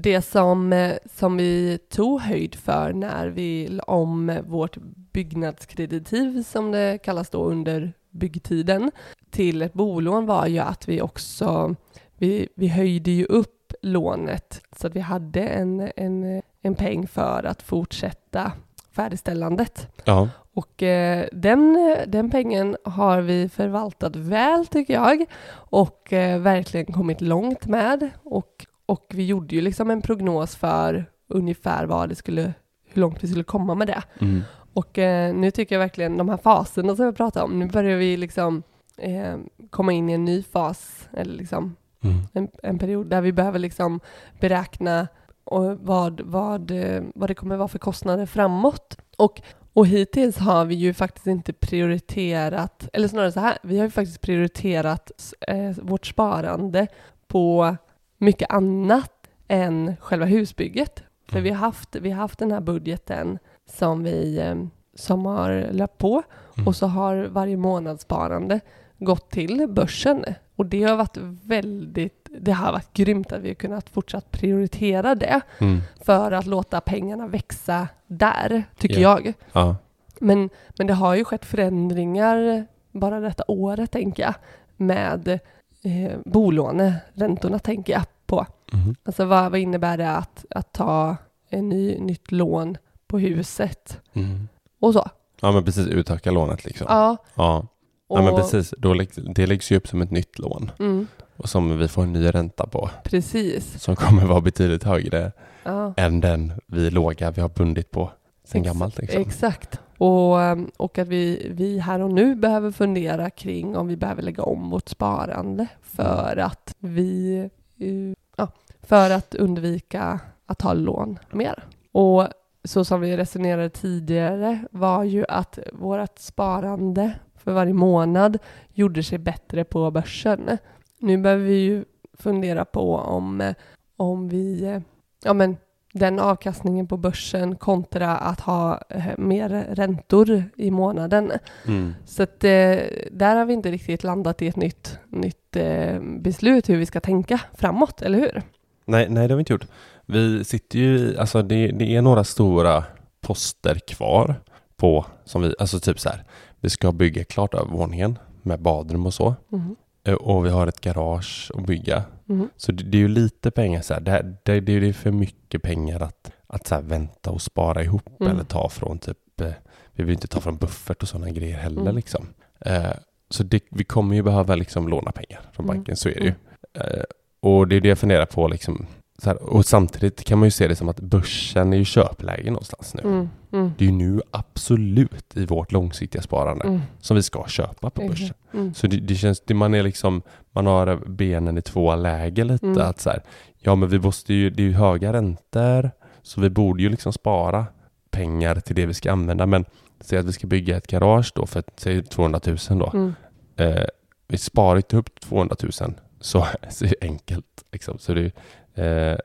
Speaker 1: Det som, eh, som vi tog höjd för när vi la om vårt byggnadskreditiv, som det kallas då under byggtiden, till ett bolån var ju att vi också, vi, vi höjde ju upp lånet så att vi hade en, en, en peng för att fortsätta färdigställandet.
Speaker 2: Ja.
Speaker 1: Och eh, den, den pengen har vi förvaltat väl tycker jag och eh, verkligen kommit långt med. Och, och vi gjorde ju liksom en prognos för ungefär vad det skulle, hur långt vi skulle komma med det.
Speaker 2: Mm.
Speaker 1: Och eh, nu tycker jag verkligen de här faserna som jag pratade om, nu börjar vi liksom eh, komma in i en ny fas, eller liksom
Speaker 2: Mm.
Speaker 1: en, en period där vi behöver liksom beräkna och vad, vad, eh, vad det kommer vara för kostnader framåt. Och, och hittills har vi ju faktiskt inte prioriterat, eller snarare så här, vi har ju faktiskt prioriterat eh, vårt sparande på mycket annat än själva husbygget. För
Speaker 2: Mm.
Speaker 1: vi, har haft, vi har haft den här budgeten som, vi, eh, som har löpt på
Speaker 2: Mm.
Speaker 1: och så har varje månadssparande gått till börsen. Och det har varit väldigt, det har varit grymt att vi har kunnat fortsatt prioritera det
Speaker 2: Mm.
Speaker 1: för att låta pengarna växa där, tycker
Speaker 2: Ja.
Speaker 1: jag.
Speaker 2: Ja.
Speaker 1: Men, men det har ju skett förändringar bara detta året, tänker jag, med eh, bolåneräntorna, tänker jag på.
Speaker 2: Mhm.
Speaker 1: Alltså vad, vad innebär det att, att ta en ny, nytt lån på huset
Speaker 2: Mm.
Speaker 1: och så?
Speaker 2: ja, men precis. Utöka lånet liksom.
Speaker 1: Ja.
Speaker 2: Ja,
Speaker 1: Och,
Speaker 2: ja men precis. Då läggs, det läggs ju upp som ett nytt lån
Speaker 1: Mm,
Speaker 2: och som vi får en ny ränta på
Speaker 1: precis.
Speaker 2: som kommer vara betydligt högre
Speaker 1: Ja.
Speaker 2: än den vi låga vi har bundit på sen
Speaker 1: Ex-
Speaker 2: gammalt. Liksom.
Speaker 1: Exakt. Och, ehm, och att vi, vi här och nu behöver fundera kring om vi behöver lägga om vårt sparande för att vi eh, ja, för att undvika att ta lån mer. Och så som vi resonerade tidigare var ju att vårt sparande för varje månad gjorde sig bättre på börsen. Nu behöver vi ju fundera på om, om vi, ja men den avkastningen på börsen kontra att ha eh, mer räntor i månaden.
Speaker 2: Mm.
Speaker 1: Så att, eh, där har vi inte riktigt landat i ett nytt, nytt eh, beslut hur vi ska tänka framåt, eller hur?
Speaker 2: Nej, nej, det har vi inte gjort. Vi sitter ju i, alltså det, det är några stora poster kvar på, som vi, alltså typ så här, vi ska bygga klart övervåningen med badrum och så.
Speaker 1: Mhm.
Speaker 2: Eh, Och vi har ett garage att bygga.
Speaker 1: Mm.
Speaker 2: Så det, det är ju lite pengar så här. Det, det, det är ju för mycket pengar att, att så vänta och spara ihop
Speaker 1: Mm.
Speaker 2: eller ta från typ, eh, vi vill inte ta från buffert och sådana grejer heller
Speaker 1: Mm.
Speaker 2: liksom. Eh, så vi kommer ju behöva liksom låna pengar från
Speaker 1: Mm.
Speaker 2: banken, så är det ju. Eh, och det är det jag funderar på liksom. Här, och samtidigt kan man ju se det som att börsen är ju köpläge någonstans nu.
Speaker 1: Mm. Mm.
Speaker 2: Det är ju nu absolut i vårt långsiktiga sparande
Speaker 1: Mm.
Speaker 2: som vi ska köpa på börsen.
Speaker 1: Mm.
Speaker 2: Så det, det känns, det, man är liksom, man har benen i två läger lite.
Speaker 1: Mm.
Speaker 2: Att så här, ja men vi måste ju, det är ju höga räntor, så vi borde ju liksom spara pengar till det vi ska använda. Men säg att vi ska bygga ett garage då för säg 200 000 då.
Speaker 1: Mm.
Speaker 2: Eh, vi sparar inte upp 200 000 så, så enkelt. Liksom. Så det, eh,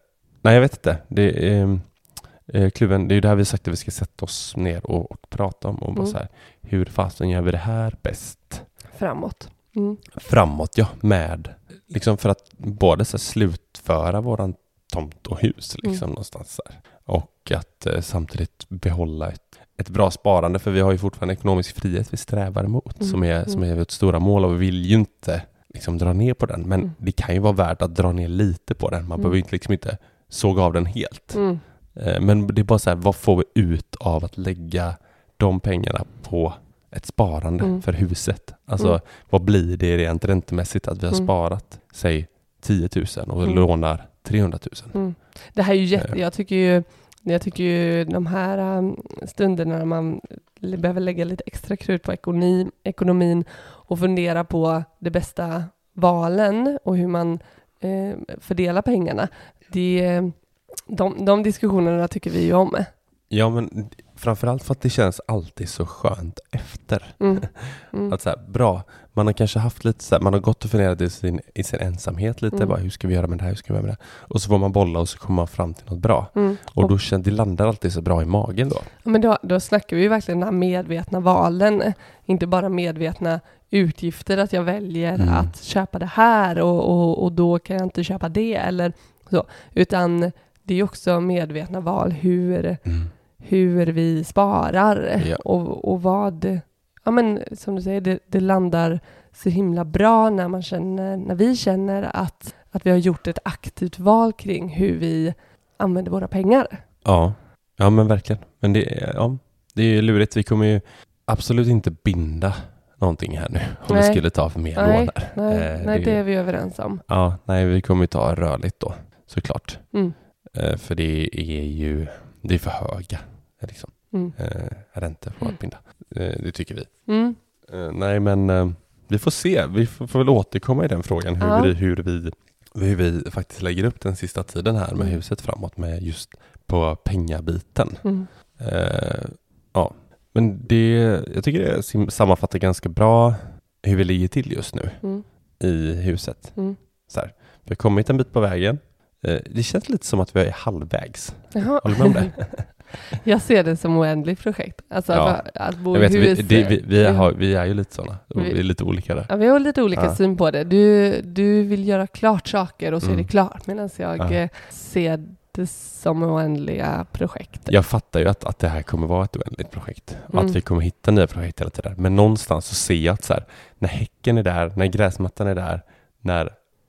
Speaker 2: nej jag vet inte. Det är, eh, kluven, det är ju det här vi sagt att vi ska sätta oss ner och, och prata om. Och bara
Speaker 1: Mm.
Speaker 2: så här, hur fasen gör vi det här bäst?
Speaker 1: Framåt. Mm.
Speaker 2: framåt, ja, med liksom för att både så här, slutföra våran tomt och hus liksom
Speaker 1: Mm.
Speaker 2: någonstans där. Och att eh, samtidigt behålla ett, ett bra sparande för vi har ju fortfarande ekonomisk frihet vi strävar emot
Speaker 1: Mm,
Speaker 2: som, är, som
Speaker 1: mm.
Speaker 2: är vårt stora mål och vi vill ju inte liksom dra ner på den men
Speaker 1: Mm.
Speaker 2: det kan ju vara värt att dra ner lite på den. Man
Speaker 1: Mm.
Speaker 2: behöver inte, liksom inte såga av den helt.
Speaker 1: Mm.
Speaker 2: Eh, Men det är bara så här, vad får vi ut av att lägga de pengarna på ett sparande
Speaker 1: Mm.
Speaker 2: för huset? Alltså
Speaker 1: Mm.
Speaker 2: vad blir det rent räntemässigt att vi har
Speaker 1: Mm.
Speaker 2: sparat, säg 10 000 och
Speaker 1: Mm.
Speaker 2: lånar 300 000?
Speaker 1: Mm. Det här är ju jätte,
Speaker 2: Eh.
Speaker 1: jag tycker ju, jag tycker ju de här um, stunderna när man behöver lägga lite extra krut på ekonomi, ekonomin och fundera på de bästa valen och hur man eh, fördelar pengarna. Det, de, de diskussionerna tycker vi ju om.
Speaker 2: Ja, men framförallt för att det känns alltid så skönt efter.
Speaker 1: Mm. Mm.
Speaker 2: Att så här, bra, man har kanske haft lite så här, man har gått och funderat i sin, i sin ensamhet lite,
Speaker 1: Mm.
Speaker 2: bara, hur ska vi göra med det här, hur ska vi göra med det? Och så får man bolla och så kommer man fram till något bra.
Speaker 1: Mm.
Speaker 2: Och då känns det landar alltid så bra i magen då.
Speaker 1: Ja, Men då, då snackar vi ju verkligen de här medvetna valen, inte bara medvetna utgifter, att jag väljer
Speaker 2: Mm.
Speaker 1: att köpa det här och, och, och då kan jag inte köpa det eller så, utan det är också medvetna val hur, hur vi sparar
Speaker 2: Ja.
Speaker 1: och, och vad, ja men som du säger, det, det landar så himla bra när man känner, när vi känner att, att vi har gjort ett aktivt val kring hur vi använder våra pengar.
Speaker 2: Ja, ja men verkligen. Men det, är- ja, det är ju lurigt. Vi kommer ju absolut inte binda någonting här nu om vi
Speaker 1: Nej.
Speaker 2: skulle ta för mer
Speaker 1: Nej,
Speaker 2: lån här.
Speaker 1: Nej,
Speaker 2: Eh,
Speaker 1: nej
Speaker 2: det-
Speaker 1: det är vi överens om.
Speaker 2: Ja, nej, vi kommer ju ta rörligt då såklart.
Speaker 1: Mm.
Speaker 2: Eh, för det är ju, det är för höga liksom,
Speaker 1: Mm.
Speaker 2: eh, räntor på att binda. Eh, det tycker vi.
Speaker 1: Mm.
Speaker 2: Eh, nej, men eh, vi får se. Vi får, får väl återkomma i den frågan hur,
Speaker 1: Ja.
Speaker 2: vi, hur, vi, hur vi faktiskt lägger upp den sista tiden här med
Speaker 1: Mm.
Speaker 2: huset framåt med just på pengabiten.
Speaker 1: Mm.
Speaker 2: Eh, ja, men det, jag tycker det sammanfattar ganska bra hur vi ligger till just nu
Speaker 1: Mm.
Speaker 2: i huset.
Speaker 1: Mm.
Speaker 2: Så här, vi har kommit en bit på vägen. Eh, det känns lite som att vi är halvvägs.
Speaker 1: Jaha.
Speaker 2: Håller du med om det?
Speaker 1: Jag ser det som oändligt projekt. Alltså
Speaker 2: Ja.
Speaker 1: att, att bo
Speaker 2: vet,
Speaker 1: i
Speaker 2: vi,
Speaker 1: hus.
Speaker 2: det, vi, vi,
Speaker 1: Ja.
Speaker 2: har, vi är ju lite sådana.
Speaker 1: Vi-
Speaker 2: Vi är lite olika där.
Speaker 1: Ja, vi har lite olika
Speaker 2: Ja.
Speaker 1: syn på det. Du, du vill göra klart saker och så är
Speaker 2: Mm.
Speaker 1: det klart medan jag
Speaker 2: Ja.
Speaker 1: ser det som oändliga projekt.
Speaker 2: Jag fattar ju att, att det här kommer vara ett oändligt projekt och
Speaker 1: Mm.
Speaker 2: att vi kommer hitta nya projekt hela tiden. Men någonstans så ser jag att så här, när häcken är där, när gräsmattan är där, när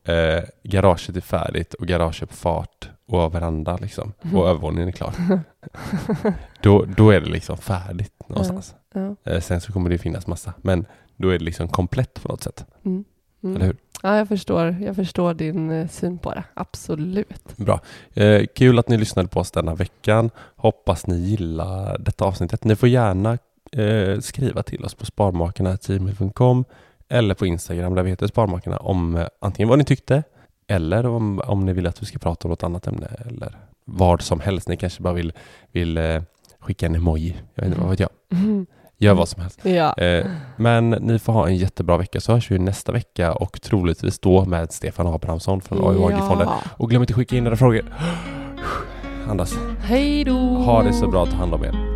Speaker 2: eh, garaget är färdigt och garaget är på fart och har veranda liksom
Speaker 1: Mm.
Speaker 2: och övervåningen är klar. då, då är det liksom färdigt någonstans.
Speaker 1: Ja.
Speaker 2: Eh, sen så kommer det finnas massa, men då är det liksom komplett på något sätt.
Speaker 1: Mm. Mm.
Speaker 2: Eller hur?
Speaker 1: Ja, jag förstår, jag förstår din eh, syn på det. Absolut.
Speaker 2: Bra. Eh, kul att ni lyssnade på oss denna veckan. Hoppas ni gillar detta avsnittet. Ni får gärna eh, skriva till oss på sparmakarna.gmail.com eller på Instagram där vi heter Sparmakarna om eh, antingen vad ni tyckte eller om, om ni vill att vi ska prata om något annat ämne eller vad som helst. Ni kanske bara vill, vill eh, skicka en emoji. Jag vet inte, vad vet jag.
Speaker 1: Mm.
Speaker 2: Gör vad som helst.
Speaker 1: Ja.
Speaker 2: Eh, men ni får ha en jättebra vecka så hörs vi nästa vecka och troligtvis då med Stefan Abrahamsson från AIH-fonden.
Speaker 1: ja.
Speaker 2: Och glöm inte att skicka in era frågor. Andas.
Speaker 1: Hej då!
Speaker 2: Ha det så bra. Ta hand om er.